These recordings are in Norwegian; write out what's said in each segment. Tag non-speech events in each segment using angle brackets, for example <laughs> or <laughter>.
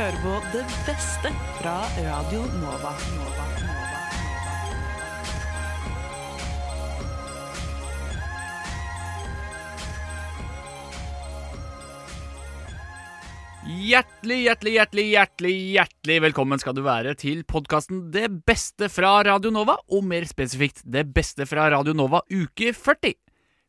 hører på det beste fra Radio Nova. Nova. Hjertelig, hjertelig, hjertelig, hjertelig hjertelig velkommen skal du være til podkasten Det beste fra Radio Nova, og mer spesifikt Det beste fra Radio Nova uke 40.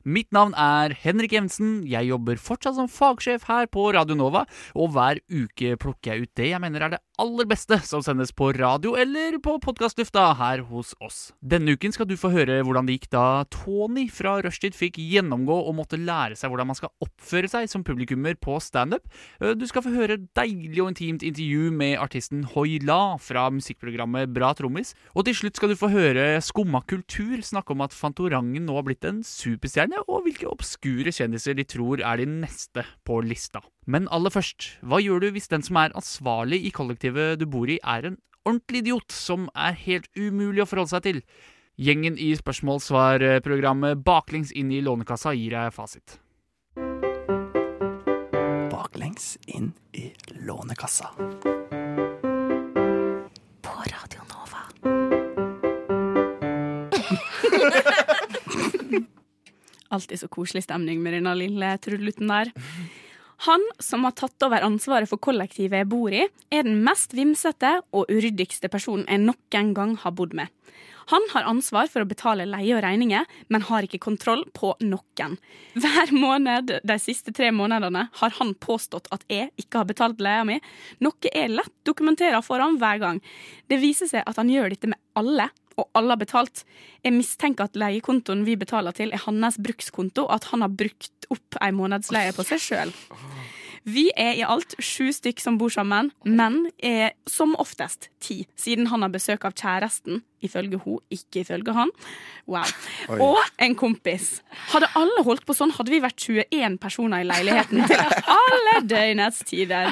Mitt navn er Henrik Evensen. Jeg jobber fortsatt som fagsjef her på Radio Nova, og hver uke plukker jeg ut det jeg mener er det aller beste som sendes på radio eller på podkastlufta her hos oss. Denne uken skal du få høre hvordan det gikk da Tony fra Rushtid fikk gjennomgå og måtte lære seg hvordan man skal oppføre seg som publikummer på standup. Du skal få høre deilig og intimt intervju med artisten Hoi La fra musikkprogrammet Bra Trommis. Og til slutt skal du få høre Skumma kultur snakke om at Fantorangen nå har blitt en superstjerne og hvilke obskure kjendiser de tror er de neste på lista. Men aller først, hva gjør du hvis den som er ansvarlig i kollektivet du bor i, er en ordentlig idiot som er helt umulig å forholde seg til? Gjengen i spørsmål-svar-programmet Baklengs inn i Lånekassa gir deg fasit. Baklengs inn i Lånekassa. På Radio Nova. <laughs> Alltid så koselig stemning med denne lille trudelutten der. Han som har tatt over ansvaret for kollektivet jeg bor i, er den mest vimsete og uryddigste personen jeg noen gang har bodd med. Han har ansvar for å betale leie og regninger, men har ikke kontroll på noen. Hver måned de siste tre månedene har han påstått at jeg ikke har betalt leia mi, noe jeg lett dokumenterer for ham hver gang. Det viser seg at han gjør dette med alle, og alle har betalt. Jeg mistenker at leiekontoen vi betaler til, er hans brukskonto, og at han har brukt opp ei månedsleie på seg sjøl. Vi er i alt sju stykk som bor sammen, men er som oftest ti, siden han har besøk av kjæresten, ifølge hun, ikke ifølge han. Wow. Og en kompis. Hadde alle holdt på sånn, hadde vi vært 21 personer i leiligheten til alle døgnets tider.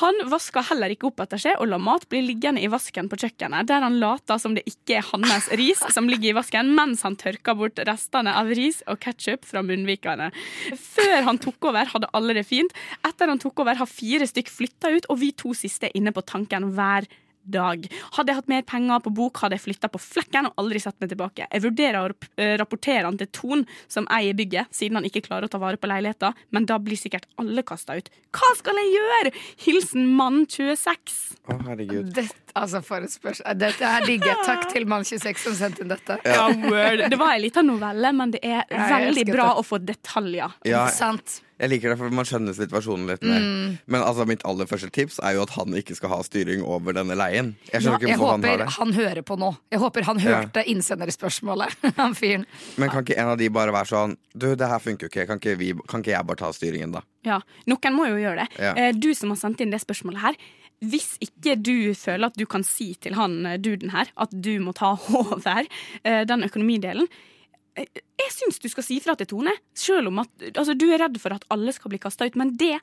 Han vaska heller ikke opp etter seg og la mat bli liggende i vasken på kjøkkenet, der han later som det ikke er hans ris som ligger i vasken, mens han tørka bort restene av ris og ketsjup fra munnvikene. Før han tok over, hadde alle det fint. Etter han tok over, har fire stykk flytta ut, og vi to siste er inne på tanken hver dag. Hadde jeg hatt mer penger på bok, hadde jeg flytta på flekken og aldri sett meg tilbake. Jeg vurderer å eh, rapportere han til Ton, som eier bygget, siden han ikke klarer å ta vare på leiligheten, men da blir sikkert alle kasta ut. Hva skal jeg gjøre? Hilsen mann 26. Å, herregud. Dette, altså for et spørsmål. Dette her digger jeg. Takk til Mann26 som sendte inn dette. Ja, word. Det var en liten novelle, men det er Ja, veldig bra det. å få detaljer. Ja, Sant. Jeg liker det, for man skjønner situasjonen litt mer. Mm. Men altså, mitt aller første tips er jo at han ikke skal ha styring over denne leien. Jeg Ja, ikke jeg hvorfor han har håper det. han hører på nå. Jeg håper han Ja. hørte innsenderspørsmålet. <laughs> Han fyren. Men kan ikke en av de bare være sånn Du, det her funker jo ikke. Kan ikke, vi, kan ikke jeg bare ta styringen, da? Ja, Noen må jo gjøre det. Ja. Eh, Du som har sendt inn det spørsmålet her. Hvis ikke du føler at du kan si til han eh, duden her at du må ta <laughs> over eh, den økonomidelen Jeg syns du skal si fra til Tone. Selv om at altså, du er redd for at alle skal bli kasta ut, men det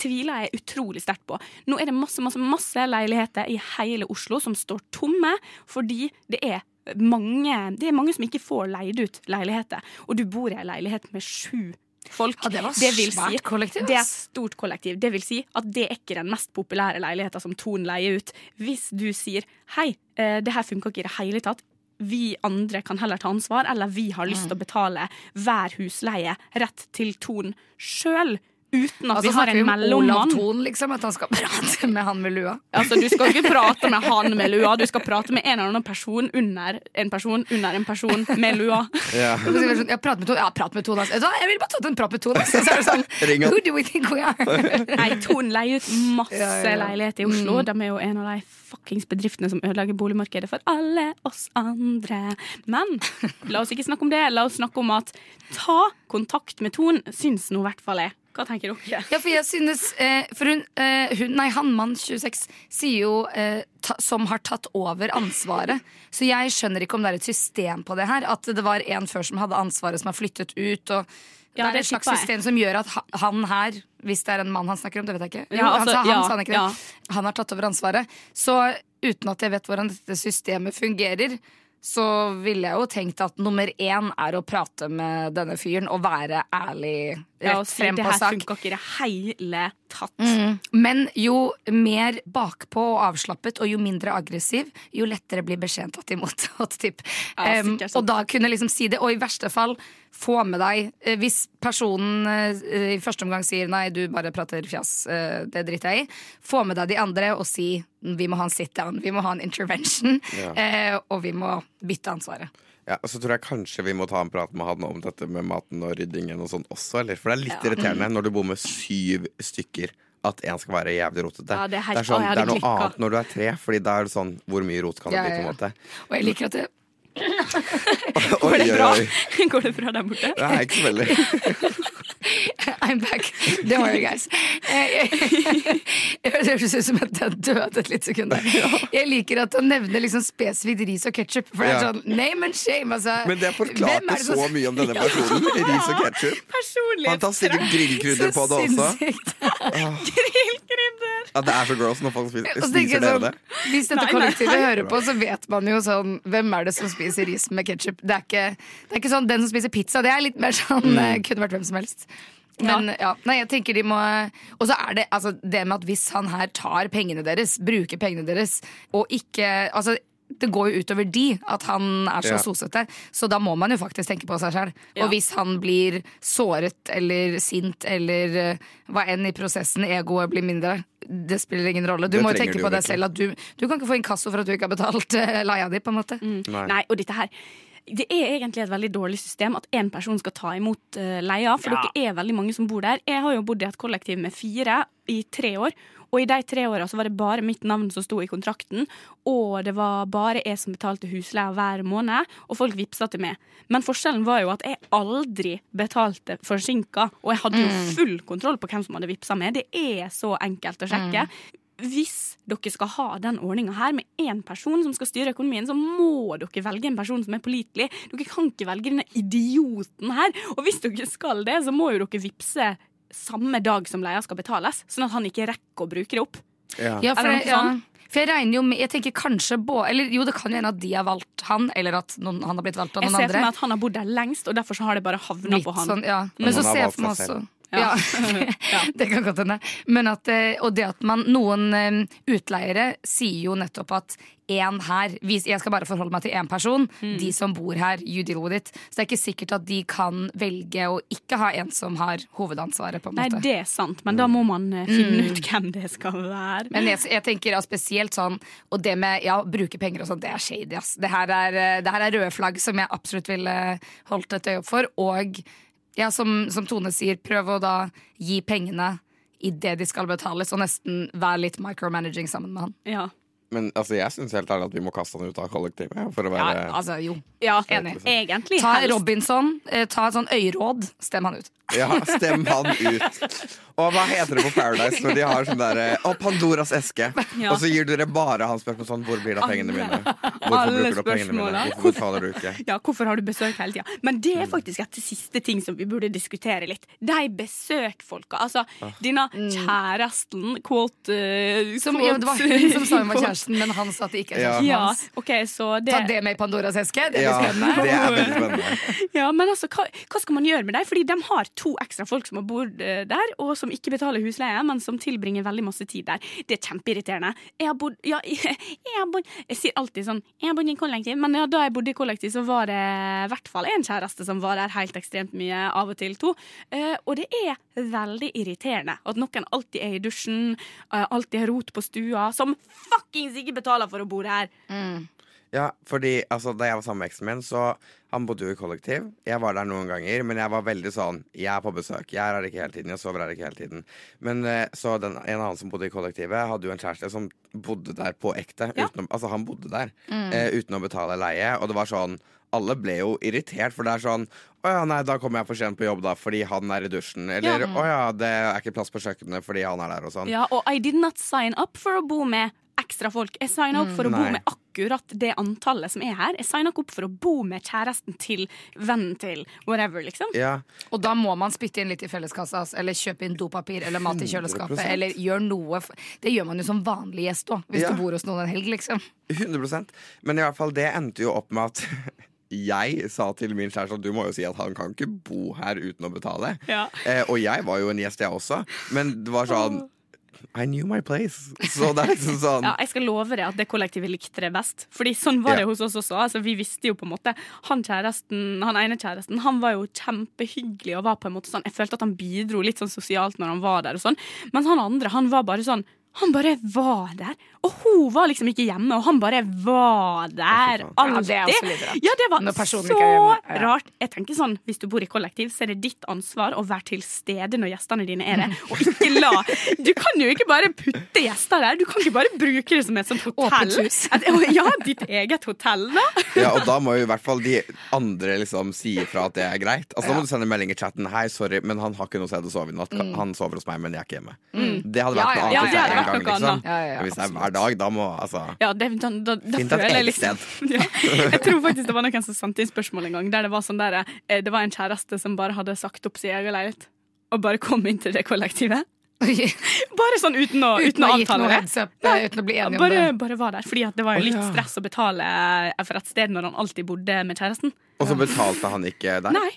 tviler jeg utrolig sterkt på. Nå er det masse, masse, masse leiligheter i hele Oslo som står tomme fordi det er mange, det er mange som ikke får leid ut leiligheter. Og du bor i ei leilighet med sju folk. Ja, det var vil svært kollektiv, Det er et stort kollektiv. Det vil si at det er ikke den mest populære leiligheten som Ton leier ut. Hvis du sier hei, eh, det her funker ikke i det hele tatt. Vi andre kan heller ta ansvar, eller vi har lyst Mm. til å betale hver husleie rett til Torn sjøl. Uten at Altså, vi har en mellommann. Thon, liksom? At han skal <laughs> prate med han med lua? Altså, du skal ikke prate med han med lua, du skal prate med en eller annen person under en person under en person med lua. Ja. <laughs> Sånn, Ja, prat med Thon. Ja, prat med du hva? Jeg vil bare tatt en prat med Thon. ass. Så er det sånn, Who do we think we are? <laughs> Nei, Ton leier ut masse Ja, ja, leiligheter i Oslo. De er jo en av de fuckings bedriftene som ødelegger boligmarkedet for alle oss andre. Men la oss ikke snakke om det. La oss snakke om at ta kontakt med Ton, syns nå i hvert fall jeg. Hva tenker dere? Ja, for jeg synes eh, For hun, eh, hun Nei, han mann 26 sier jo eh, ta, som har tatt over ansvaret. Så jeg skjønner ikke om det er et system på det her. At det var en før som hadde ansvaret, som har flyttet ut. Og det er et slags system som gjør at han her, hvis det er en mann han snakker om, det vet jeg ikke. Ja, han altså, han, ja, han det? ja. Han har tatt over ansvaret. Så uten at jeg vet hvordan dette systemet fungerer, så ville jeg jo tenkt at nummer én er å prate med denne fyren og være ærlig Ja, og si det her funka ikke i det hele tatt. Mm. Men jo mer bakpå og avslappet og jo mindre aggressiv, jo lettere blir beskjeden tatt imot. <laughs> Ja, um, og da kunne liksom si det, og i verste fall få med deg eh, Hvis personen uh, i første omgang sier nei, du bare prater fjas, uh, det driter jeg i, få med deg de andre og si vi må ha en sit down, vi må ha en intervention, Ja. uh, og vi må bytte ansvaret. Ja, og så tror jeg kanskje vi må ta en prat med han om dette med maten og ryddingen og sånn også, eller? For det er litt Ja. irriterende når du bor med syv stykker. At én skal være jævlig rotete. Ja, det er sånn, det er noe klikket. annet når du er tre, Fordi da er det sånn Hvor mye rot kan det bli, på en måte? Og jeg liker at det <laughs> Går det bra? <laughs> Går det bra der borte? Det er ikke så veldig. <laughs> <laughs> I'm back. Don't worry, guys. Jeg <laughs> Det hørtes ut som at jeg døde et lite sekund der. Jeg liker at han nevner liksom spesifikt ris og ketsjup. For det er sånn name and shame. Altså, Men det forklarte så mye om denne personen. Ris og <laughs> ketsjup. Han tar sikkert grillkrydder på det også. sinnssykt. Ja, det er så gross når folk spiser, spiser dere sånn, det. hvis dette Nei, nei, kollektivet nei. hører på, så vet man jo sånn Hvem er det som spiser ris med ketsjup? Det, det er ikke sånn den som spiser pizza. Det er litt mer sånn Mm. eh, Kunne vært hvem som helst. Men ja, nei, jeg tenker de må Og så er det altså, det med at hvis han her tar pengene deres, bruker pengene deres, og ikke Altså det går jo utover de at han er så Ja. sosete, så da må man jo faktisk tenke på seg sjøl. Ja. Og hvis han blir såret eller sint eller eh, hva enn i prosessen, egoet blir mindre, det spiller ingen rolle. Du Det må jo tenke på deg virkelig. selv at du, du kan ikke få inkasso for at du ikke har betalt uh, leia di, på en måte. Nei. Nei, og dette her det er egentlig et veldig dårlig system at én person skal ta imot uh, leia. For Ja. dere er veldig mange som bor der. Jeg har jo bodd i et kollektiv med fire i tre år. Og i de tre åra så var det bare mitt navn som sto i kontrakten. Og det var bare jeg som betalte husleia hver måned, og folk vippsa til meg. Men forskjellen var jo at jeg aldri betalte forsinka, og jeg hadde jo full kontroll på hvem som hadde vippsa meg. Det er så enkelt å sjekke. Hvis dere skal ha den ordninga her med én person som skal styre økonomien, så må dere velge en person som er pålitelig. Dere kan ikke velge denne idioten her. Og hvis dere skal det, så må jo dere vippse samme dag som leia skal betales, sånn at han ikke rekker å bruke det opp. Ja. Ja, for, det jeg, ja. sånn? for jeg regner jo med Jeg tenker kanskje bo, Eller jo, det kan jo hende at de har valgt han, eller at noen, han har blitt valgt av noen andre. Jeg ser for meg at han har bodd der lengst, og derfor så har det bare havna på han. sånn, ja. Men Men så ser jeg for meg også selv. <laughs> ja. det kan godt hende. Men at, eh, og det at man Noen eh, utleiere sier jo nettopp at én her hvis Jeg skal bare forholde meg til én person. Mm. De som bor her, you deal with it. Så det er ikke sikkert at de kan velge å ikke ha en som har hovedansvaret. på en Nei, det er sant, men da må man finne finne ut hvem det skal være. Men jeg, jeg tenker ja, spesielt sånn Og det med ja, bruke penger og sånn, det er shady, ass. Det her er, eh, det her er røde flagg som jeg absolutt ville holdt et øye opp for. Og ja, som, som Tone sier, prøv å da gi pengene idet de skal betales, og nesten være litt micromanaging sammen med han. Ja. Men altså, jeg syns helt ærlig at vi må kaste han ut av kollektivet. For å Ja, altså, jo. ja, Enig. egentlig Ta helst. Robinson, eh, ta et sånn øyråd, stem han ut. Ja, stem han ut. Og hva heter det på Paradise når de har sånn derre Å, Pandoras eske. Ja. Og så gir dere bare han spørsmål sånn Hvor blir det av pengene mine? Hvorfor Alle bruker du opp pengene mine? Hvorfor betaler du ikke? Ja, hvorfor har du besøk hele tida? Men det er faktisk et siste ting som vi burde diskutere litt. De besøkfolka. Altså, denne kjæresten, quote, eh, Som, quote ja, det var hun som sa hun var quote. Kjæresten, men han sa at det ikke er Ja. kjæresten Ja, hans. ok, så det, Ta det med i Pandoras eske. Det blir Ja, spennende. det er veldig spennende. <laughs> Ja, men altså, hva, hva skal man gjøre med dem? Fordi de har to ekstra folk som har bodd eh, der, og som ikke betaler husleie, men som tilbringer veldig masse tid der. Det er kjempeirriterende. Jeg har bodd Ja, jeg, <laughs> jeg har bodd Jeg sier alltid sånn Jeg har bodd i kollektiv, men ja, da jeg bodde i kollektiv, så var det i hvert fall en kjæreste som var der helt ekstremt mye, av og til to. Uh, og det er veldig irriterende at noen alltid er i dusjen, uh, alltid har rot på stua, som fuckings ikke betaler for å bo der. Ja, fordi altså, Da jeg var sammen med eksen min, så han bodde jo i kollektiv. Jeg var der noen ganger, men jeg var veldig sånn Jeg er på besøk. Jeg er her ikke hele tiden. Jeg sover her ikke hele tiden. Men eh, så den, en annen som bodde i kollektivet, hadde jo en kjæreste som bodde der på ekte. Ja. Uten å, altså, han bodde der eh, uten å betale leie. Og det var sånn alle ble jo irritert, for det er sånn Å ja, nei, da kommer jeg for sent på jobb, da, fordi han er i dusjen. Eller å ja, det er ikke plass på kjøkkenet fordi han er der, og sånn. Ja, og I did not sign up for å bo med ekstra folk. Jeg signa opp for å bo med akkurat det antallet som er her. Jeg signa ikke opp for å bo med kjæresten til vennen til whatever, liksom. Ja, Og da må man spytte inn litt i felleskassa, altså, eller kjøpe inn dopapir eller mat i kjøleskapet. 100%. Eller gjør noe Det gjør man jo som vanlig gjest òg, hvis Ja. du bor hos noen en helg, liksom. 100% Men i hvert fall det endte jo opp med at <laughs> jeg sa til min kjæreste at du må jo si at han kan ikke bo her uten å betale. Ja. Eh, og jeg var jo en gjest, jeg også. Men det var sånn I knew my place. Så det er liksom sånn <laughs> Ja, jeg skal love deg at det kollektivet likte det best. Fordi sånn var det Ja. hos oss også. Altså, vi visste jo på en måte Han kjæresten, han ene kjæresten Han var jo kjempehyggelig og var på en måte sånn Jeg følte at han bidro litt sånn sosialt når han var der og sånn. Mens han andre, han var bare sånn han bare var der. Og hun var liksom ikke hjemme, og han bare var der. Ja, Alltid. det. Ja, det var så hjemme, ja. rart. Jeg tenker sånn, Hvis du bor i kollektiv, så er det ditt ansvar å være til stede når gjestene dine er der. Og ikke la <laughs> Du kan jo ikke bare putte gjester der. Du kan ikke bare bruke det som et sånt hotell. At, ja, ditt eget hotell, da. <laughs> Ja, og da må jo i hvert fall de andre liksom si ifra at det er greit. Altså Da må du sende melding i chatten. Hei, sorry, men han har ikke noe sted å sove i natt. Han sover hos meg, men jeg er ikke hjemme. Det hadde vært noe annet Ja, hvis det hadde er en vært gang, noe liksom. annet. Ja, ja, ja, Men hvis det er hver dag, da må altså Ja, det, da, da, da Fint føler jeg liksom <laughs> ja, Jeg tror faktisk det var noen som sendte inn spørsmål en gang der det var sånn der, eh, Det var en kjæreste som bare hadde sagt opp sin egen leilighet og bare kom inn til det kollektivet. Bare sånn uten å, uten Uten å avtale noe det. heads up, eh, uten å bli enige om Bare, det. bare var der. Fordi det var jo litt stress å betale for et sted når han alltid bodde med kjæresten. Og så betalte han ikke der. Nei.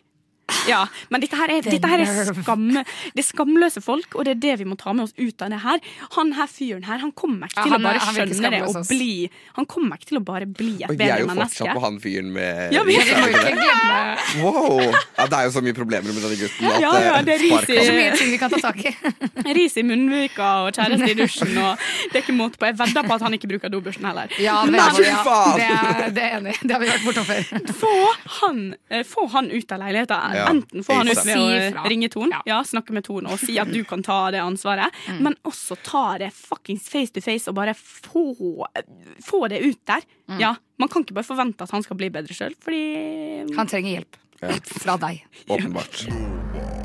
Ja, men dette her er, dette her er, skamme, det er skamløse folk, og det er det vi må ta med oss ut av det her. Han her fyren her, han kommer ikke Ja, til å han er- bare skjønne det og bli Han kommer ikke til å bare bli et Og vi er jo fortsatt på han fyren med Ja, vi- Vi Wow! Ja, det er jo så mye problemer med denne gutten at Ja, ja, eh, det er ris i- så mye ting vi kan ta tak i. <laughs> Ris i munnvika og kjæreste i dusjen, og det er ikke måte på. Jeg vedder på at han ikke bruker dobørsten heller. Ja, det, Nei, er, fy ja, faen! det, er, det er enig. Det har vi vært bortom før. Få han, eh, få han ut av leiligheten. Ja. Enten få han ut Si å ringe Ton, Ja. ja, snakke med Ton og si at du kan ta det ansvaret, <laughs> men også ta det fuckings face to face og bare få, få det ut der. Ja, Man kan ikke bare forvente at han skal bli bedre sjøl, fordi Han trenger hjelp. Ja. <laughs> Fra deg. Åpenbart. <laughs>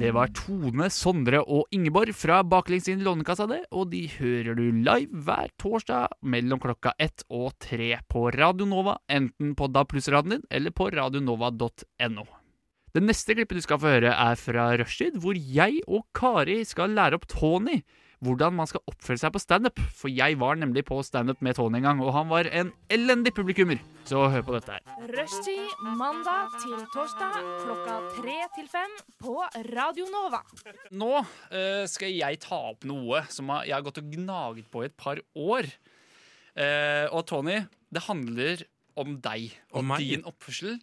Det var Tone, Sondre og Ingeborg fra Baklengs inn i Lånekassa, det, og de hører du live hver torsdag mellom klokka ett og tre på Radio Nova, enten på DAB pluss-radioen din eller på radionova.no. Det neste klippet du skal få høre, er fra Rushtid, hvor jeg og Kari skal lære opp Tony hvordan man skal oppføre seg på standup. For jeg var nemlig på standup med Tony en gang, og han var en elendig publikummer. Så hør på dette her. Rushtid mandag til torsdag klokka tre til fem på Radio Nova. Nå uh, skal jeg ta opp noe som jeg har gått og gnaget på i et par år. Uh, og Tony, det handler om deg og Om din oppførsel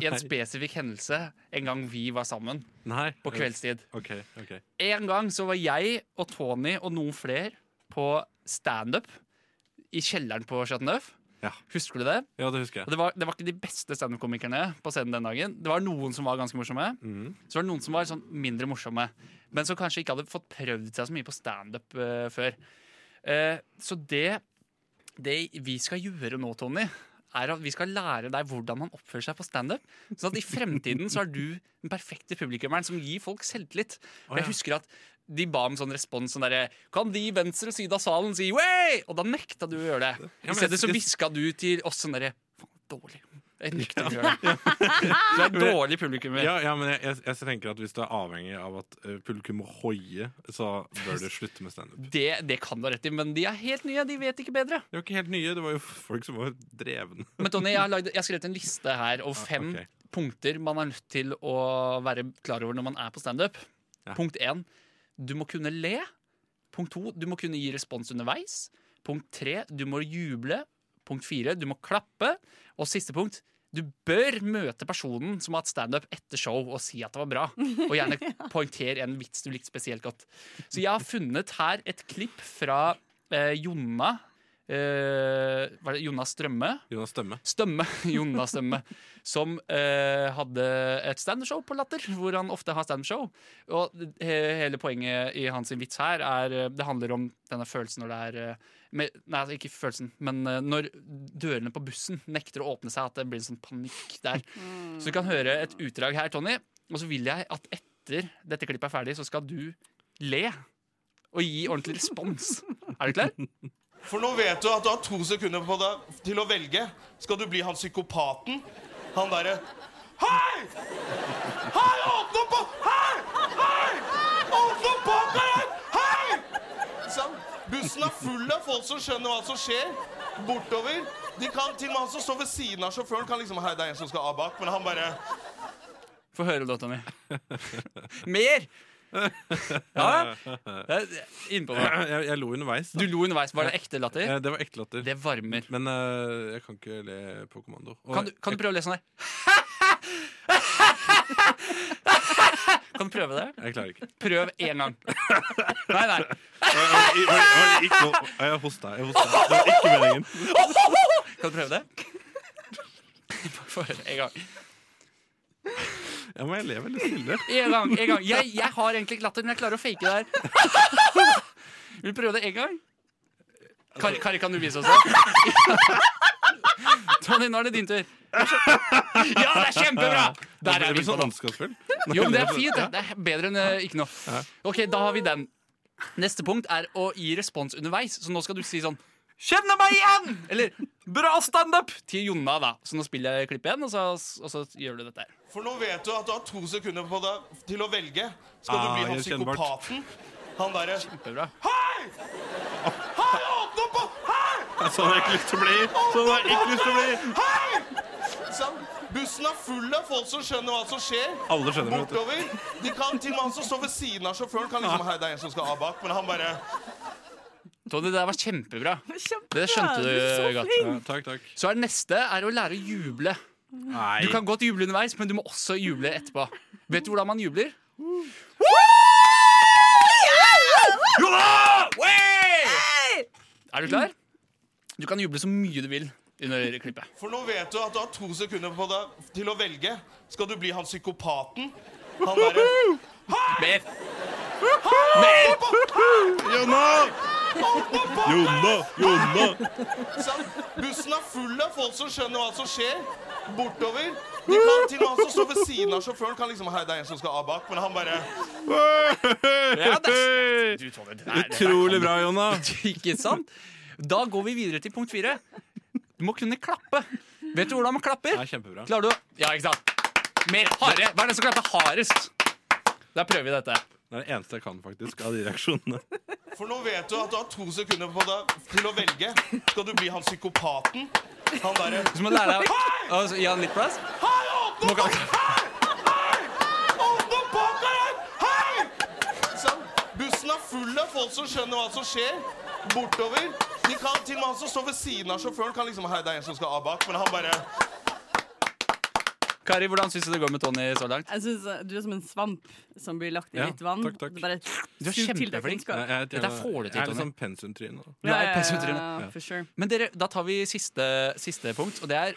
i en spesifikk hendelse en gang vi var sammen Nei. på kveldstid. Okay, okay. En gang så var jeg og Tony og noen flere på standup i kjelleren på Chateau Neuf. Ja. Husker du det? Ja, det husker Og det var, det var ikke de beste standup-komikerne på scenen den dagen. Det var noen som var ganske morsomme. mm. Så var det noen som var sånn mindre morsomme, men som kanskje ikke hadde fått prøvd seg så mye på standup uh, før. Uh, så det, det vi skal gjøre nå, Tony, er at vi skal lære deg hvordan man oppfører seg på standup. Sånn at i fremtiden så er du den perfekte publikummeren som gir folk selvtillit. Og jeg husker at de ba om sånn respons sånn derre Kan de i venstre side av salen si way? Og da nekta du å gjøre det. I stedet så hviska du til oss sånn derre Faen, dårlig. Nekter å gjøre. Du er dårlig publikummer. Ja, ja, men jeg, jeg, jeg tenker at hvis du er avhengig av at eh, publikum må hoie, så bør du slutte med standup. Det, det kan du ha rett i, men de er helt nye. De vet ikke bedre. Det var ikke helt nye, det var jo folk som var drevne. Men Tony, jeg har, lagd, jeg har skrevet en liste her over fem okay. punkter man er nødt til å være klar over når man er på standup. Ja. Punkt én du må kunne le. Punkt to du må kunne gi respons underveis. Punkt tre du må juble. Punkt fire du må klappe. Og siste punkt du bør møte personen som har hatt standup etter show og si at det var bra. Og gjerne <laughs> <laughs> poengtere en vits du likte spesielt godt. Så jeg har funnet her et klipp fra eh, Jonna. Eh, var det Jonas Strømme? Jonas Stømme. Stømme, <laughs> Jonas Stømme, som eh, hadde et standup-show på Latter, hvor han ofte har standup-show. Og he hele poenget i hans vits her er eh, Det handler om denne følelsen når det er eh, med, Nei, altså, ikke følelsen, men eh, når dørene på bussen nekter å åpne seg, at det blir en sånn panikk der. Så du kan høre et utdrag her, Tony. Og så vil jeg at etter dette klippet er ferdig, så skal du le. Og gi ordentlig respons. Er du klar? For nå vet du at du har to sekunder på deg til å velge. Skal du bli han psykopaten? Han derre Hei! Hei, åpne opp! Hei! Hei! Åpne opp bak her! Hei! Sånn. Bussen er full av folk som skjønner hva som skjer. bortover. De kan, til og med han som står ved siden av sjåføren, kan liksom Hei, det er en som skal av bak, men han bare Få høre låta mi. Mer! <laughs> Ja, innpå meg. Jeg, jeg lo underveis. Du lo underveis. Var det ekte latter? Eh, Det var ekte latter. Det varmer. Men uh, jeg kan ikke le på kommando. Og Kan du, kan du prøve å le sånn her? <laughs> Kan du prøve det? jeg, klarer ikke. Prøv én gang. Nei, nei. Jeg hosta. Jeg hosta. Det var ikke meningen. Kan du prøve det? <laughs> Bare for en gang. Jeg må jeg le veldig stille. En gang. en gang jeg, jeg har egentlig ikke latter, men jeg klarer å fake det her. <laughs> Vil du prøve det en gang? Kari, Kari kan du vise oss det? <laughs> Tony, nå er det din tur. <laughs> Ja, det er kjempebra! Der er vi på sånn Jo, men det er fint. Det, det er bedre enn eh, ikke noe. Ok, da har vi den. Neste punkt er å gi respons underveis. Så nå skal du si sånn Kjenner meg igjen! Eller bra standup! Til Jonna, da. Så nå spiller jeg klippet igjen, og så, og så gjør du dette her. For nå vet du at du har to sekunder på deg til å velge. Skal du Ah, bli han psykopaten? Han derre Kjempebra. Hei! Hei, åpne opp! Hei! Sånn har jeg ikke lyst til å bli. Sånn har jeg ikke lyst til å bli. Hei! Sånn. Bussen er full av folk som skjønner hva som skjer. Alle skjønner. Bortover. De kan til og med han som står ved siden av sjåføren, kan liksom Hei, det er en som skal av bak, men han bare Tony, det der var kjempebra. <laughs> Kjempebra. Det skjønte du så godt. Ja, takk, takk. Så er det neste er å lære å juble. Nei. Du kan godt juble underveis, men du må også juble etterpå. Vet du hvordan man jubler? Jonna! Er du klar? Du kan juble så mye du vil under klippet. For nå vet du at du har to sekunder på deg til å velge. Skal du bli han psykopaten? Han derre Mer! Mer! Jonna! Jonna! Jonna! Bussen er full av folk som skjønner hva som skjer. Bortover. De kan til og med som står ved siden av sjåføren, kan liksom Hei, det er en som skal av bak, men han bare Ja, det er, du, Tony, det Utrolig bra, Jonna. <laughs> Ikke sant? Da går vi videre til punkt fire. Du må kunne klappe. Vet du hvordan man klapper? Ja, kjempebra. Klarer du Ja, ikke sant? Mer harde. Hva er det som klapper hardest? Da prøver vi dette. Det er det eneste jeg kan, faktisk, av de reaksjonene. <laughs> For nå vet du at du har to sekunder på deg til å velge. Skal du bli han psykopaten? Han derre Du må lære deg å gi han litt plass. Hei, åpne opp! Hei! Hei! Åpne opp bak her! Hei! Sånn. Bussen er full av folk som skjønner hva som skjer. Bortover. De kan til og med han som står ved siden av sjåføren, kan liksom Hei, det er en som skal av bak, men han bare Kari, hvordan syns du det går med Tony så langt? Jeg synes uh, Du er som en svamp som blir lagt i Ja, litt vann. takk, takk. Det bare Du er kjempeflink. Dette får du til, Tony. Jeg er litt sånn pensumtryne. Ja, Du. Ja, for sure. Men dere, da tar vi siste, siste punkt, og det er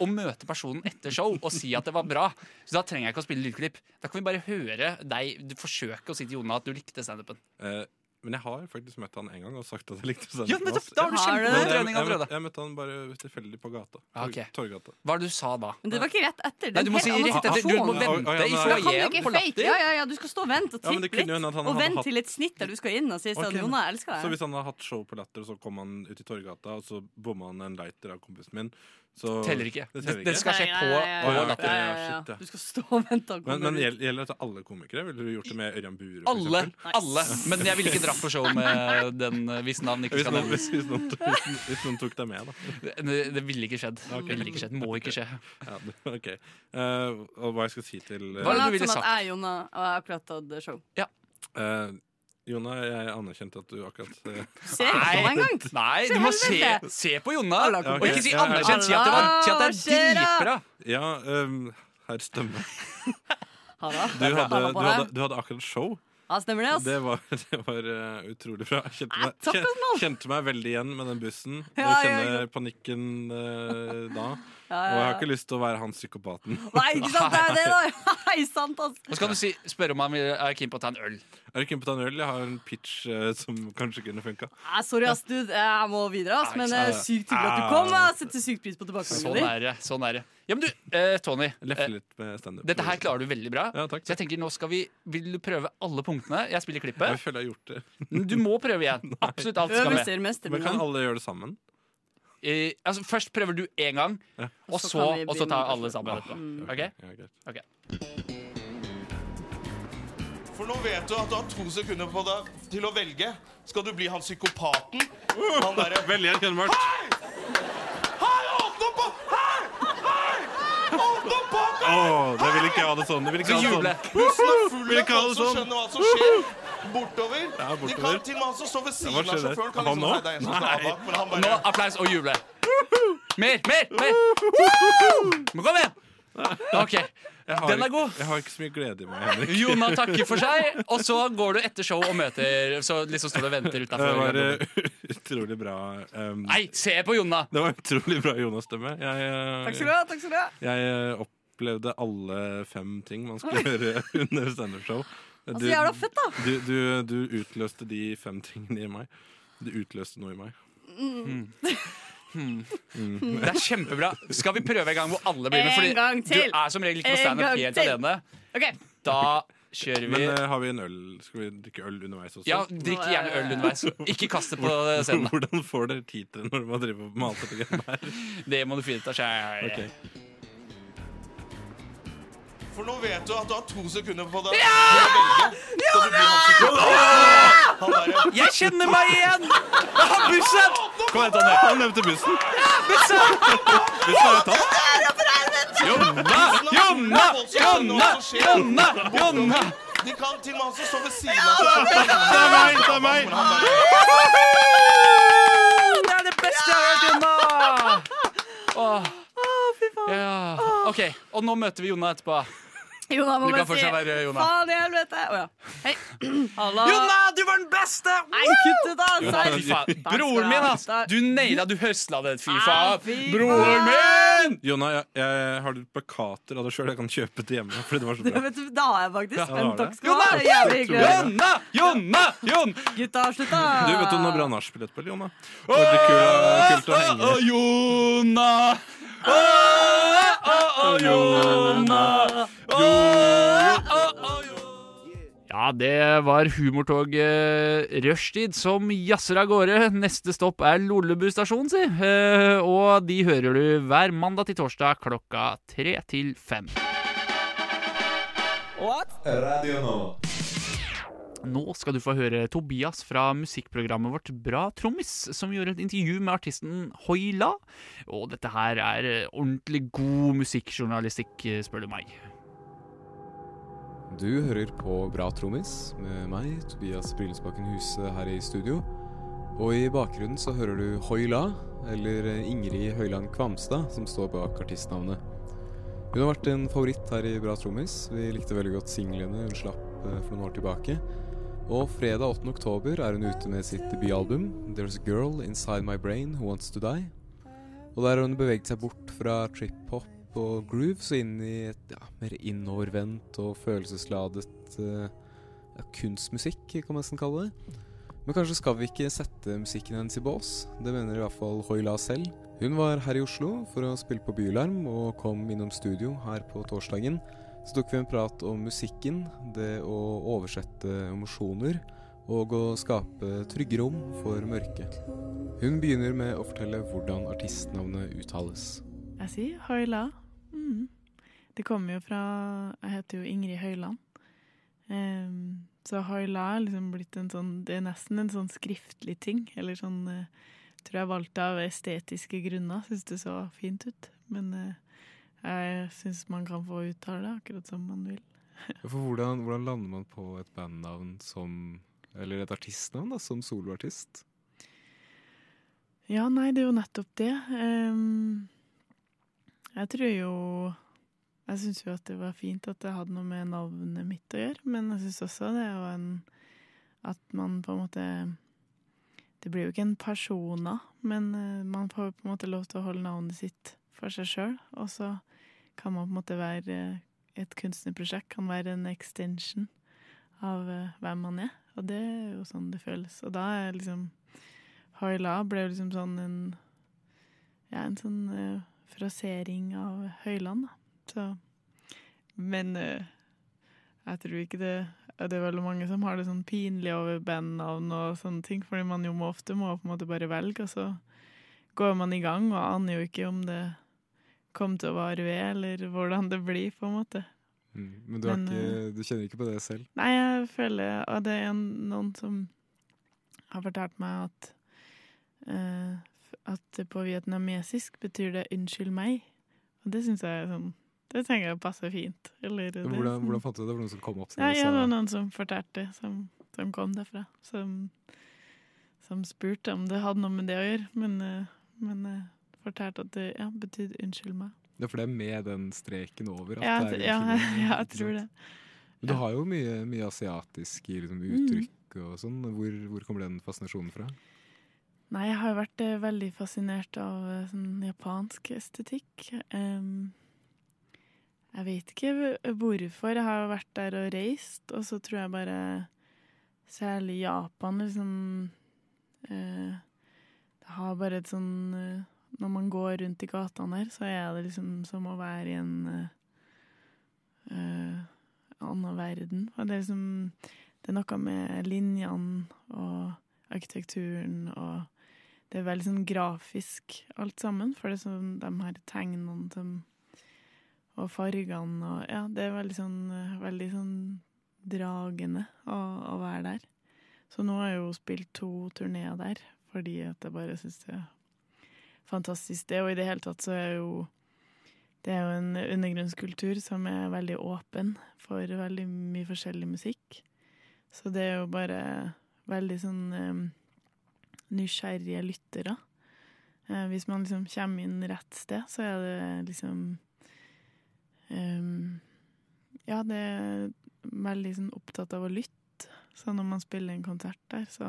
å møte personen etter show og si at det var bra. Så da trenger jeg ikke å spille lydklipp. Da kan vi bare høre deg du forsøke å si til Jona at du likte standupen. Eh, men jeg har faktisk møtt han en gang og sagt at jeg likte Ja, standup. nettopp! Da har du Har du kjempegod jeg, trening jeg, møtte- jeg møtte han bare tilfeldig på gata. Ah, ok. Torgata. Hva er det du sa da? Men det var ikke rett etter. Det Nei, du må si rett etter. Du må vente i nei. Da foajeen på latter. Ja, ja, ja, du skal stå og vente og Ja, tippe litt. Og vente hatt- til et snitt der du skal inn og si sånn Ok. Jonna, jeg elsker Så hvis han hadde hatt show på Latter, og så kom han ut i Torgata, og så bomma han en lighter av kompisen min, så Teller ikke. Det teller ikke. det skal skje på, nei, nei, nei, ja, latter. Ja, ja, ja. shit, ja. Du skal stå og vente og Men, men gjel- gjelder det til alle komikere? Ville du gjort det med Ørjan Bure? Alle. alle Men jeg ville ikke dratt på show med den hvis navn ikke skal nevnes. hvis, hvis, noen, hvis, noen, hvis noen tok deg med, da. Det, det ville ikke skjedd. Okay. Det ville ikke skjedd. Må ikke skje. Ja, ok Uh, Og hva jeg skal si til uh, Hva er det du ville sagt? jeg, Jonna, og jeg har akkurat hatt show. eh, Jonna, jeg anerkjente at du akkurat eh, <laughs> Se på meg en gang! Nei, du må se, se på Jonna. Okay. Og ikke si anerkjent. Si at det, var, si at det er dritbra. Ja, um, herr Stømme. <laughs> Du hadde, du, hadde, du hadde akkurat show. Ja, stemmer det, ass. Det var, <laughs> det var uh, utrolig bra. Jeg kjente meg, kjente meg veldig igjen med den bussen. Jeg kjenner panikken uh, da. Ja, Og jeg har ikke lyst til å være han psykopaten. <laughs> Nei, ikke sant, det er det, da! <laughs> Nei, sant, ass. Og så kan du si, spørre om han vil- er keen på å ta en øl. Er du keen på å ta en øl? Jeg har en pitch eh, som kanskje kunne funka. Nei, sorry, ass, du. Jeg må videre, ass. Men det er sykt hyggelig at du kom. Jeg setter sykt pris på Sånn tilbakemeldingen din. er det. sånn er det Ja, men du, eh, Tony. Leffe Eh, litt med standup. dette her klarer du veldig bra. Ja, takk. Så jeg tenker, nå skal vi Vil du prøve alle punktene? Jeg spiller klippet. Jeg føler jeg har gjort det. Du må prøve igjen. <laughs> Absolutt alt skal med. Øvelser mest. Men kan alle gjøre det sammen? I, altså, først prøver du én gang, ja. og, så, og så tar alle sammen etterpå. Mm. Okay? Ja, okay. For nå vet du at du har to sekunder på deg til å velge. Skal du bli han psykopaten? Han derre <laughs> Veldig erkjennbart. Hei! Hei, åpne opp! Hei! Hei! Åpne opp! Hei! Oh, det vil ikke jeg ha det sånn. Det vil ikke så ha det sånn. Husen er full av folk som sånn. skjønner hva som skjer. Bortover. Ja, De bortover. kan til og med han som står ved siden av sjåføren, kan Han liksom nå? Nei, det er som skal men han Nå bare applaus og juble. Mer, mer, mer! Men kom igjen! OK. Har, Den er god. Jeg har ikke så mye glede i meg, Henrik. Jona takker for seg, <laughs> og så går du etter show og møter Så liksom står du og venter Det var eh, <laughs> utrolig bra. um, Nei, se på Jonna! Det var utrolig bra Jonas-stemme. Eh, Takk skal du ha. takk skal du ha jeg eh, opplevde alle fem ting man skulle <laughs> gjøre under standup-show. Så Altså, jævla fett, da. du, du, du utløste de fem tingene i meg. Du utløste noe i meg. Det er kjempebra. Skal vi prøve en gang hvor alle blir med? En gang til. du er som regel ikke på standup helt til. alene. Okay. Da kjører vi. Men uh, har vi en øl? Skal vi drikke øl underveis også? Ja, drikk gjerne øl underveis. Ikke kast det på scenen. <laughs> Hvordan får dere tid til det når man driver og mater på greiene her? Det må du finne ut av sjøl. For nå vet du at du har to sekunder på deg Ja! Ja, ja! Jeg kjenner meg igjen! Jeg har bussen! Kom igjen, Tonje. Han nevnte bussen. Bussen! Bussen er jo tatt. Jonna! Jonna! Jonna! Jonna! Jonna! De kan til og med han som står ved siden av. Det er meg! Det er meg! Det er det beste jeg har hørt, Jonna! Åh. Ja. OK, og nå møter vi Jonna etterpå. Jonna må Du bare kan fortsatt være Jonna. Faen i helvete. Å ja. Hei. Halla. Jonna, du var den beste! Nei, kutt ut, da! Broren min, ass! Du naila, du høsla det. Fy faen. Broren min! Jonna, jeg, jeg har litt plakater av deg sjøl. Jeg kan kjøpe til hjemme. Fordi det var så Det, bra. <laughs> vet du, da har jeg faktisk. Ja, det Men takk skal du ha. Det er. Jonna! Jonna! Jon! Gutta, slutt, da. Du, vet du det er bra nachspiel etterpå, Jonna? Veldig kult, kult å henge. Åh, Jonna! Ja, det var humortoget Rushtid som jazzer av gårde. Neste stopp er Lollebu stasjon, si. Eh, og de hører du hver mandag til torsdag klokka tre til fem. Radio Nova. Nå skal du få høre Tobias fra musikkprogrammet vårt Bra Trommis, som gjorde et intervju med artisten Hoila. Og dette her er eh, ordentlig god musikkjournalistikk, eh, spør du meg. Du hører på Bra trommis med meg, Tobias Brillesbakken Huse, her i studio. Og i bakgrunnen så hører du Hoila, eller Ingrid Høyland Kvamstad, som står bak artistnavnet. Hun har vært en favoritt her i Bra trommis. Vi likte veldig godt singlene hun slapp eh, for noen år tilbake. Og fredag 8. oktober er hun ute med sitt debutalbum There's a Girl Inside My Brain Who Wants To Die. Og der har hun beveget seg bort fra trip-hop og grooves og inn i et ja, mer innovervendt og følelsesladet uh, ja, kunstmusikk, kan man nesten kalle det. Men kanskje skal vi ikke sette musikken hennes i bås? Det mener i hvert fall Hoila selv. Hun var her i Oslo for å spille på Bylarm og kom innom studio her på torsdagen. Så tok vi en prat om musikken, det å oversette emosjoner og å skape trygge rom for mørket. Hun begynner med å fortelle hvordan artistnavnet uttales. Jeg sier Høyla. Mm. Det kommer jo fra Jeg heter jo Ingrid Høyland. Um, så Høyla er liksom blitt en sånn Det er nesten en sånn skriftlig ting. Eller sånn uh, Tror jeg valgte av estetiske grunner. Syns det så fint ut. Men eh, jeg syns man kan få uttale det akkurat som man vil. For hvordan, hvordan lander man på et bandnavn som Eller et artistnavn, da, som soloartist? Ja, nei, det er jo nettopp det. Um, jeg tror jo Jeg syns jo at det var fint at det hadde noe med navnet mitt å gjøre, men jeg syns også det er jo en At man på en måte Det blir jo ikke en persona, men eh, man får på en måte lov til å holde navnet sitt for seg sjøl, og så kan man på en måte være Et kunstnerprosjekt kan være en extension av eh, hvem man er, og det er jo sånn det føles. Og da er liksom Høyla ble jo liksom sånn en Ja, en sånn uh, frasering av Høyland, da. Så Men uh, jeg tror ikke det Det er veldig mange som har det sånn pinlig over bandnavn og sånne ting, fordi man jo må ofte må på en måte bare velge, og så går man i gang og aner jo ikke om det kommer til å vare ved, eller hvordan det blir, på en måte. Mm. Men, du, har Men, ikke, du kjenner ikke på det selv? Nei, jeg føler Og det er en, noen som har fortalt meg at uh, At på vietnamesisk betyr det 'unnskyld meg'. Og det syns jeg sånn det tenker jeg passer fint. Eller, det, Hvordan, hvordan fant du det? Det var noen som kom opp Nei, Ja, det var noen som fortalte, som, som kom derfra. Som, som spurte om det hadde noe med det å gjøre, men, eh, men fortalte at det ja, betydde 'unnskyld meg'. Ja, for det er med den streken over? At Ja, det er ja, <laughs> ja, jeg tror det. Men du har jo mye, mye asiatiske liksom, Mm. uttrykk og sånn. Hvor, hvor kommer den fascinasjonen fra? Nei, jeg har vært eh, veldig fascinert av eh, sånn japansk estetikk. Um, jeg vet ikke hvorfor. Jeg har vært der og reist, og så tror jeg bare Særlig Japan liksom eh, Det har bare et sånn eh, Når man går rundt i gatene her, så er det liksom som å være i en eh, annen verden. Og det er liksom Det er noe med linjene og arkitekturen og Det er veldig sånn grafisk alt sammen, for det er sånn de her tegnene som og fargene og Ja, det er veldig sånn, veldig sånn dragende å, å være der. Så nå har jeg jo spilt to turneer der, fordi at jeg bare syns det er fantastisk det. Og i det hele tatt så er jo det er jo en undergrunnskultur som er veldig åpen for veldig mye forskjellig musikk. Så det er jo bare veldig sånn eh, nysgjerrige lyttere. Eh, hvis man liksom kommer inn rett sted, så er det liksom Ehm, ja, det er veldig sånn opptatt av å lytte. Så når man spiller en konsert der, så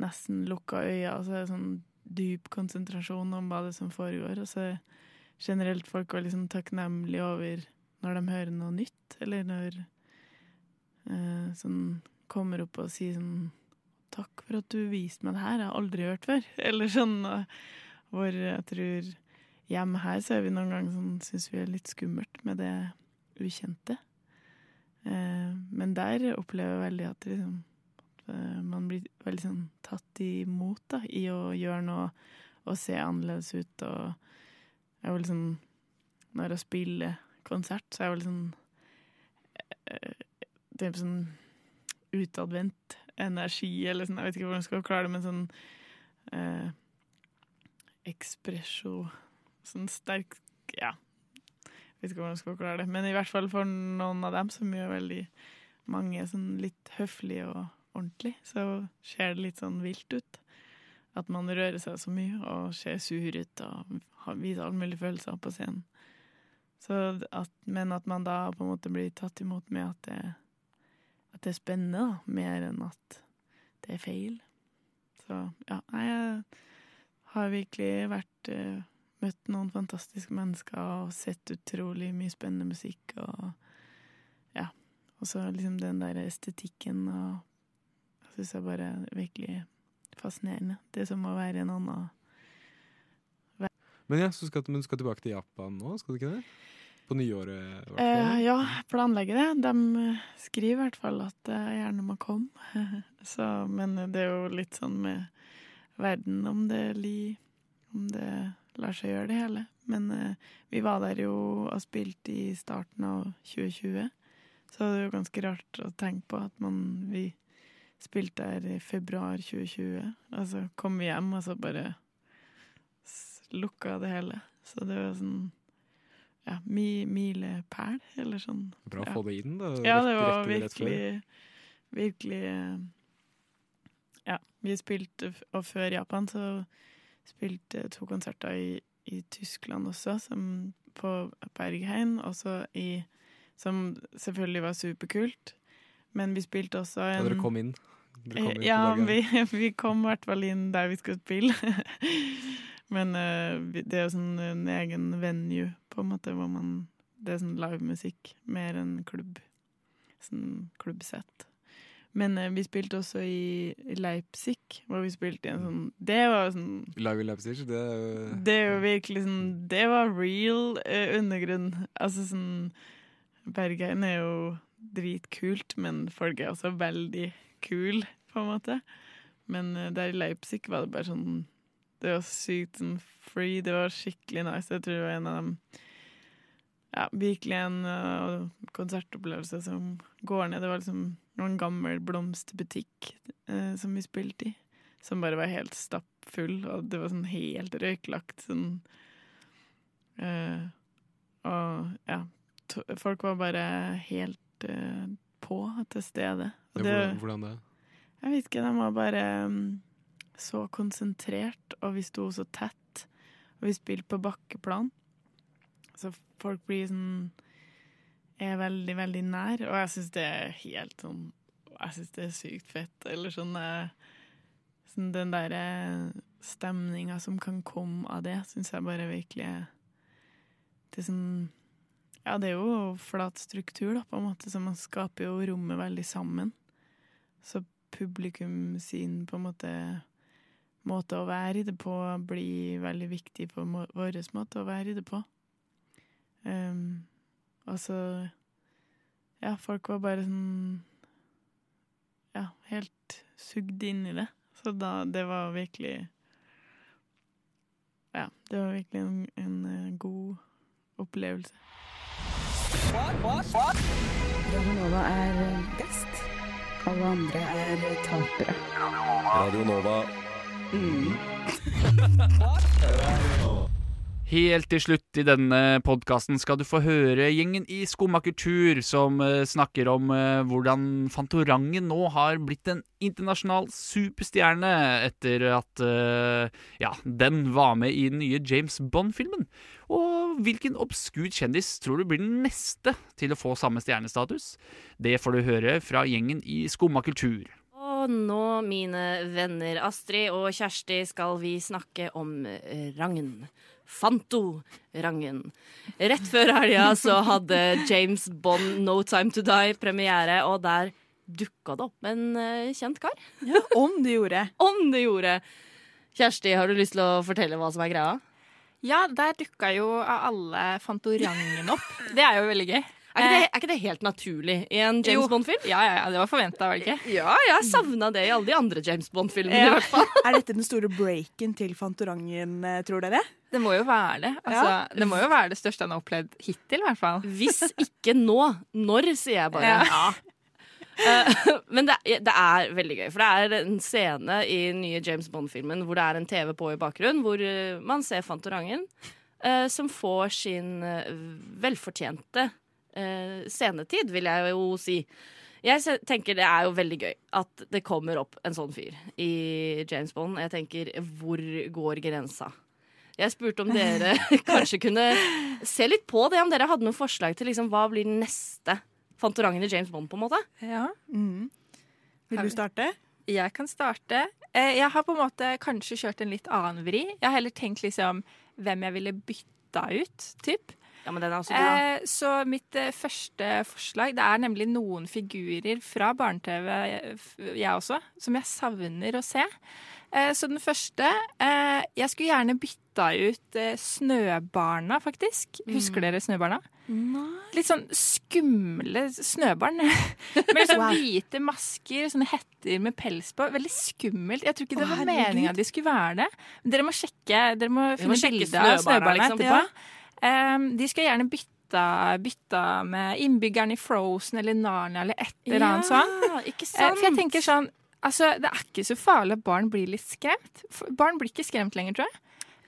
nesten lukka øya, og så er det sånn dyp konsentrasjon om hva det som foregår. Og så er generelt folk var sånn takknemlige over når de hører noe nytt, eller når eh, sånn kommer opp og sier sånn Takk for at du viste meg det her, jeg har aldri hørt før. <laughs> Eller sånn hvor jeg tror Hjemme her så er vi noen ganger sånn, syns vi er litt skummelt med det ukjente. Eh, men der opplever jeg veldig at, liksom, man blir veldig sånn tatt imot da, i å gjøre noe og se annerledes ut. Og jeg er veldig sånn Når jeg spiller konsert, så er jeg veldig sånn eh, Det er sånn utadvendt energi, eller sånn, jeg vet ikke hvordan jeg skal klare det, men sånn eh, ekspresjon Sånn sterk Ja. Jeg vet ikke hvordan jeg skal klare det. Men i hvert fall for noen av dem som gjør veldig mange sånn litt høflige og ordentlig, så ser det litt sånn vilt ut. At man rører seg så mye og ser sur ut og viser alle mulige følelser på scenen. At, men at man da på en måte blir tatt imot med at det, at det er spennende, da, mer enn at det er feil. Så ja, nei, jeg har virkelig vært eh, Møtt noen fantastiske mennesker og sett utrolig mye spennende musikk. Og ja, og så liksom den der estetikken og syns jeg bare er virkelig fascinerende. Det er som å være en annen Men ja, så skal, men du skal tilbake til Japan nå, skal du ikke det? På nyåret, i hvert Eh, ja, planlegger det. De skriver i hvert fall at jeg gjerne må komme. <laughs> Så, men det er jo litt sånn med verden om det, li, om det lar seg gjøre, det hele. Men eh, vi var der jo og spilte i starten av 2020. Så det er jo ganske rart å tenke på at man, vi spilte der i februar 2020. Og så kom vi hjem, og så bare lukka det hele. Så det var sånn ja, mi, milepæl, eller sånn. Bra å få det inn, da. Ja, det var virkelig, virkelig eh, Ja, vi spilte Og før Japan så spilte to konserter i, i Tyskland også, som på Bergheim, også i Som selvfølgelig var superkult. Men vi spilte også en Ja, dere kom inn. Dere kom inn ja, vi, <laughs> vi kom i hvert fall inn der vi skulle spille. <laughs> Men uh, det er jo sånn en egen venue, på en måte, hvor man Det er sånn livemusikk mer enn klubb. Sånn klubbsett. Men uh, vi spilte også i Leipzig, hvor vi spilte i en sånn Det var sånn Live i Leipzig, det er jo det er jo virkelig sånn Det var real uh, undergrunn. Altså sånn Bergein er jo dritkult, men folk er også veldig kule, på en måte. Men eh, der i Leipzig var det bare sånn Det var sykt sånn free. Det var skikkelig nice. Jeg tror det var en av dem Ja, virkelig en uh, konsertopplevelse som går ned. Det var liksom en gammel blomsterbutikk uh, som vi spilte i, som bare var helt stappfull, og det var sånn helt røyklagt sånn uh, Og t folk var bare helt eh, på til stede. Og det- hvordan, hvordan det? Jeg vet ikke, de var bare mm, så konsentrert, og vi sto så tett. Og vi spilte på bakkeplan. Så folk blir sånn Er veldig, veldig nær. Og jeg syns det er helt sånn Jeg syns det er sykt fett. Eller sånn, eh, sånn Den derre stemninga som kan komme av det, syns jeg bare virkelig Det er sånn Ja, det er jo flat struktur, da, på en måte, så man skaper jo rommet veldig sammen. Så publikum sin på en måte måte å være i det på blir veldig viktig må vår måte å være i det på. Um, og så Ja, folk var bare sånn Ja, helt sugd inn i det. Så da Det var virkelig Ja, det var virkelig en, en eh, god opplevelse. Radio Nova er best. Alle andre er tapere. Radio Nova. <laughs> Helt til slutt i denne podkasten skal du få høre gjengen i Skumma kultur som eh, snakker om eh, hvordan Fantorangen nå har blitt en internasjonal superstjerne etter at eh, ja, den var med i den nye James Bond-filmen. Og hvilken obskur kjendis tror du blir den neste til å få samme stjernestatus? Det får du høre fra gjengen i Skumma kultur. Og nå, mine venner Astrid og Kjersti, skal vi snakke om Rangen. Fanto-rangen. Rett før helga så hadde James Bond No Time To Die premiere, og der dukka det opp en eh, kjent kar. Ja, om det gjorde. <laughs> om det gjorde. Kjersti, har du lyst til å fortelle hva som er greia? Ja, der dukka jo alle Fantorangen opp. Det er jo veldig gøy. Er ikke, det, er ikke det helt naturlig i en James Bond-film? Ja, ja, ja, det var forventa, var det ikke? Ja, jeg savna det i alle de andre James Bond-filmene. i Ja. hvert fall. <laughs> Er dette den store breaken til Fantorangen, eh, tror dere? Det må jo være det. Altså, Ja. Det må jo være det største han har opplevd hittil, i hvert fall. Hvis ikke nå, når, sier jeg bare. Ja. Uh, men det, det er veldig gøy, for det er en scene i den nye James Bond-filmen hvor det er en TV på i bakgrunnen, hvor eh, man ser Fantorangen, uh, som får sin eh, velfortjente eh, senetid, vil jeg jo si. Jeg tenker det er jo veldig gøy at det kommer opp en sånn fyr i James Bond. Jeg tenker, hvor går grensa? Jeg spurte om dere <laughs> kanskje kunne se litt på det, om dere hadde noen forslag til liksom, hva blir den neste Fantorangen i James Bond, på en måte. Ja. Mm. Vil du starte? Jeg kan starte. Eh, Jeg har på en måte kanskje kjørt en litt annen vri. Jeg har heller tenkt liksom hvem jeg ville bytta ut, typ. Ja, men den er også bra. Eh, så mitt eh, første forslag Det er nemlig noen figurer fra barne-TV, jeg, jeg også, som jeg savner å se. Eh, så den første eh, Jeg skulle gjerne bytta ut eh, Snøbarna, faktisk. Husker dere Snøbarna? Litt sånn skumle snøbarn. <laughs> Med sånn Wow. hvite masker, sånne hetter med pels på. Veldig skummelt. Jeg tror ikke det var meninga de skulle være det. Dere må sjekke Dere må finne bilde av snøbarna, liksom. etterpå. Ja. De skal gjerne bytte, bytte med innbyggeren i Frozen eller Narnia eller et eller annet sånn. ikke sant? For jeg tenker sånn Altså, Det er ikke så farlig at barn blir litt skremt. Barn blir ikke skremt lenger, tror jeg.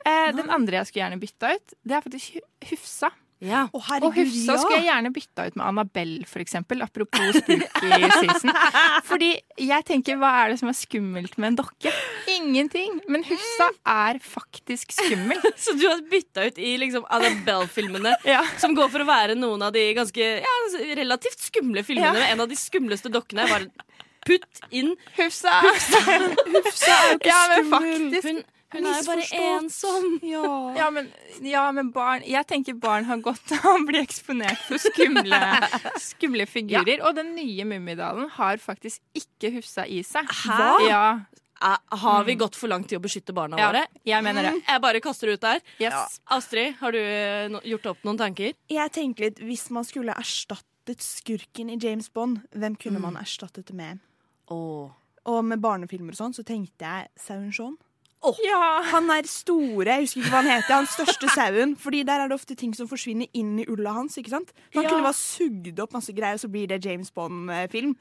Eh, den andre jeg skulle gjerne bytta ut, det er faktisk Hufsa. Ja. Å, Og herregud, Hufsa ja! skulle jeg gjerne bytta ut med Annabelle, for eksempel. Apropos spooky season. <laughs> Fordi jeg tenker, hva er det som er skummelt med en dokke? Ingenting. Men Hufsa er faktisk skummel. <laughs> Så du har bytta ut i liksom Annabelle-filmene, <laughs> som går for å være noen av de ganske ja, relativt skumle filmene. Ja. med En av de skumleste dokkene. Bare putt inn Hufsa. Hufsa er jo ikke Ja, skummel. faktisk. Hun, hun er bare ensom. <laughs> Ja. Ja men, ja, men barn Jeg tenker barn har godt av å bli eksponert for skumle, <laughs> skumle figurer. Og den nye Mummidalen har faktisk ikke Hufsa i seg. Hæ? Ja. Eh, Har vi gått for langt i å beskytte barna Ja, våre? jeg mener det. Jeg bare kaster det ut der. Yes. Astrid, har du eh, gjort opp noen tanker? Jeg tenker litt, Hvis man skulle erstattet skurken i James Bond, hvem kunne Mm. man erstattet det med? Åh. Og med barnefilmer og sånn, så tenkte jeg sauen Shaun. Ja. Han er store, jeg husker ikke hva han heter, han største <laughs> sauen. Fordi der er det ofte ting som forsvinner inn i ulla hans. ikke sant? Han Ja. kunne bare sugd opp masse greier, og så blir det James Bond-film.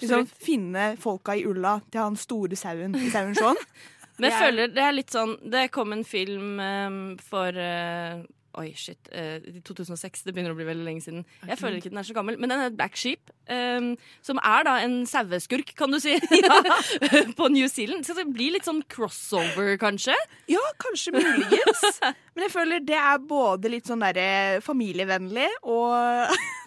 Liksom, finne folka i ulla til han store sauen i sauen Shaun. <laughs> Men jeg føler det er litt sånn Det kom en film um, for eh, Oi, shit. eh, 2006. Det begynner å bli veldig lenge siden. Jeg føler ikke den er så gammel. Men den heter Black Sheep. eh, som er da en saueskurk, kan du si, <laughs> <laughs> på New Zealand. Så det blir litt sånn crossover, kanskje? Ja, kanskje muligens. Men jeg føler det er både litt sånn derre familievennlig og <laughs>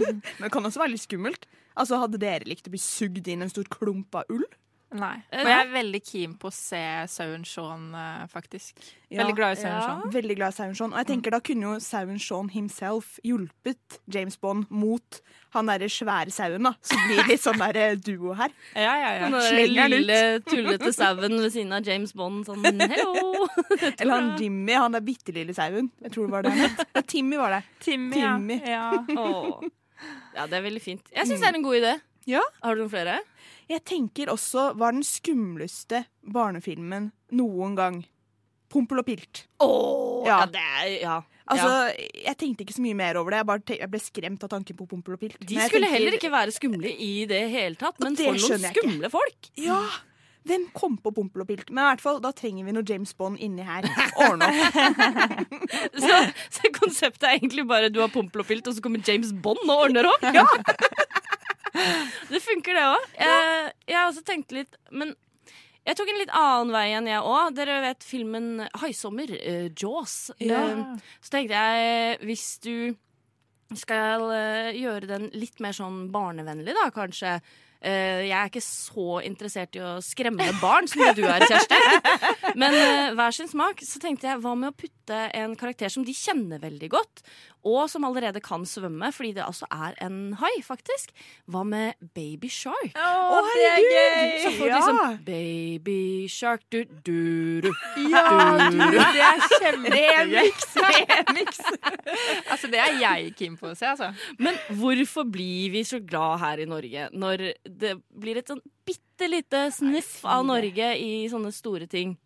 Men det kan også være litt skummelt. Altså, Hadde dere likt å bli sugd inn en stor klump av ull? Nei. Men jeg er veldig keen på å se sauen Shaun, eh, faktisk. Veldig glad i sauen Shaun. Veldig glad i sauen Shaun. Og jeg tenker da kunne jo sauen Shaun himself hjulpet James Bond mot han derre svære sauen, da. Så blir det litt sånn derre duo her. <laughs> Ja, ja, ja. Den der Slenger den ut. lille, <laughs> tullete sauen ved siden av James Bond. Sånn hello! <laughs> Eller han Jimmy, han der bitte lille sauen. Jeg tror det var det han het. Ja, Timmy var det. Timmy, ja. Timmy. Ja. Ja. ja, det er veldig fint. Jeg syns det er en god idé. Ja. Har du noen flere? Jeg tenker også hva er den skumleste barnefilmen noen gang? Pompel og pilt. Åh, ja. det er Ja. Altså, ja. Jeg tenkte ikke så mye mer over det. Jeg, tenk, jeg ble skremt av tanken på Pompel og pilt. De skulle tenker- heller ikke være skumle i det hele tatt, men for noen jeg ikke. skumle folk. Ja, Hvem kom på Pompel og pilt? Men i hvert fall, da trenger vi noe James Bond inni her. <laughs> Ordne opp. <laughs> Så, så konseptet er egentlig bare du har pompel og pilt, og så kommer James Bond og ordner opp? <laughs> <laughs> det funker, det òg. Jeg, jeg har også tenkt litt Men jeg tok en litt annen vei enn jeg òg. Dere vet filmen Haisommer, uh, Jaws. Ja. Um, så tenkte jeg, hvis du skal uh, gjøre den litt mer sånn barnevennlig, da, kanskje. uh, jeg er ikke så interessert i å skremme barn som du er, Kjersti. <laughs> Men eh, hver sin smak. Så tenkte jeg, hva med å putte en karakter som de kjenner veldig godt, og som allerede kan svømme, fordi det altså er en hai, faktisk. Hva med Baby Shark? Å, det er gøy! Så får du Ja. liksom Baby Shark, du, du, du. Ja, du, du, det er kjempegøy. Remix, remix. <laughs> Altså, det er jeg keen på å se, altså. Men hvorfor blir vi så glad her i Norge når det blir et sånn bitte lite sniff av Norge i sånne store ting?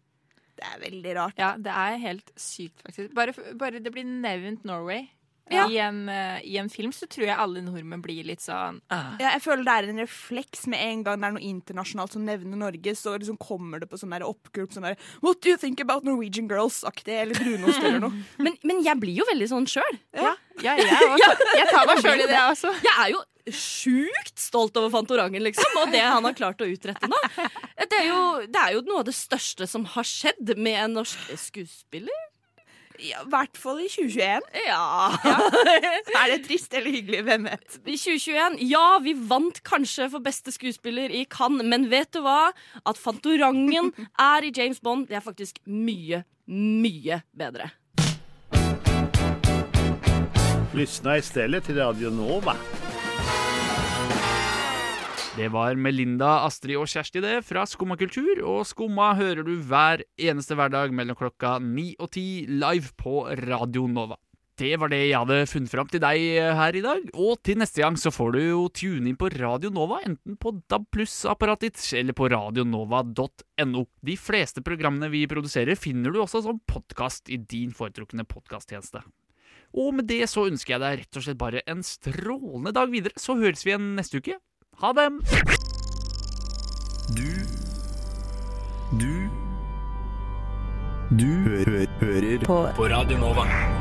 Det er veldig rart. Ja, det er helt sykt, faktisk. Bare, bare det blir nevnt Norway Ja. i, en, uh, i en film, så tror jeg alle nordmenn blir litt sånn ah. Ja, jeg føler det er en refleks med en gang det er noe internasjonalt som nevner Norge, så liksom kommer det på sånn oppgulp sånn der What do you think about Norwegian girls-aktig, eller brunost eller noe. <laughs> Men, men jeg blir jo veldig sånn sjøl. Ja. Ja, jeg også. <laughs> Jeg tar meg sjøl i det, også. Jeg er jo sjukt stolt over Fantorangen, liksom, og det han har klart å utrette nå. Det er, jo, det er jo noe av det største som har skjedd med en norsk skuespiller. Ja, I hvert fall i 2021. Ja. <laughs> Er det trist eller hyggelig? Hvem vet? I 2021, ja, vi vant kanskje for beste skuespiller i Cannes, men vet du hva? At Fantorangen <laughs> er i James Bond, det er faktisk mye, mye bedre. Lyssna istället till Radio Nova. Det var Melinda, Astrid og Kjersti det, fra Skumma kultur. Og Skumma hører du hver eneste hverdag mellom klokka ni og ti live på Radio Nova. Det var det jeg hadde funnet fram til deg her i dag. Og til neste gang så får du jo tune inn på Radio Nova, enten på DAB pluss-apparatet ditt eller på radionova.no. De fleste programmene vi produserer, finner du også som podkast i din foretrukne podkasttjeneste. Og med det så ønsker jeg deg rett og slett bare en strålende dag videre, så høres vi igjen neste uke. Ha dem! Du Du Du hø hø hører På på Radio Nova.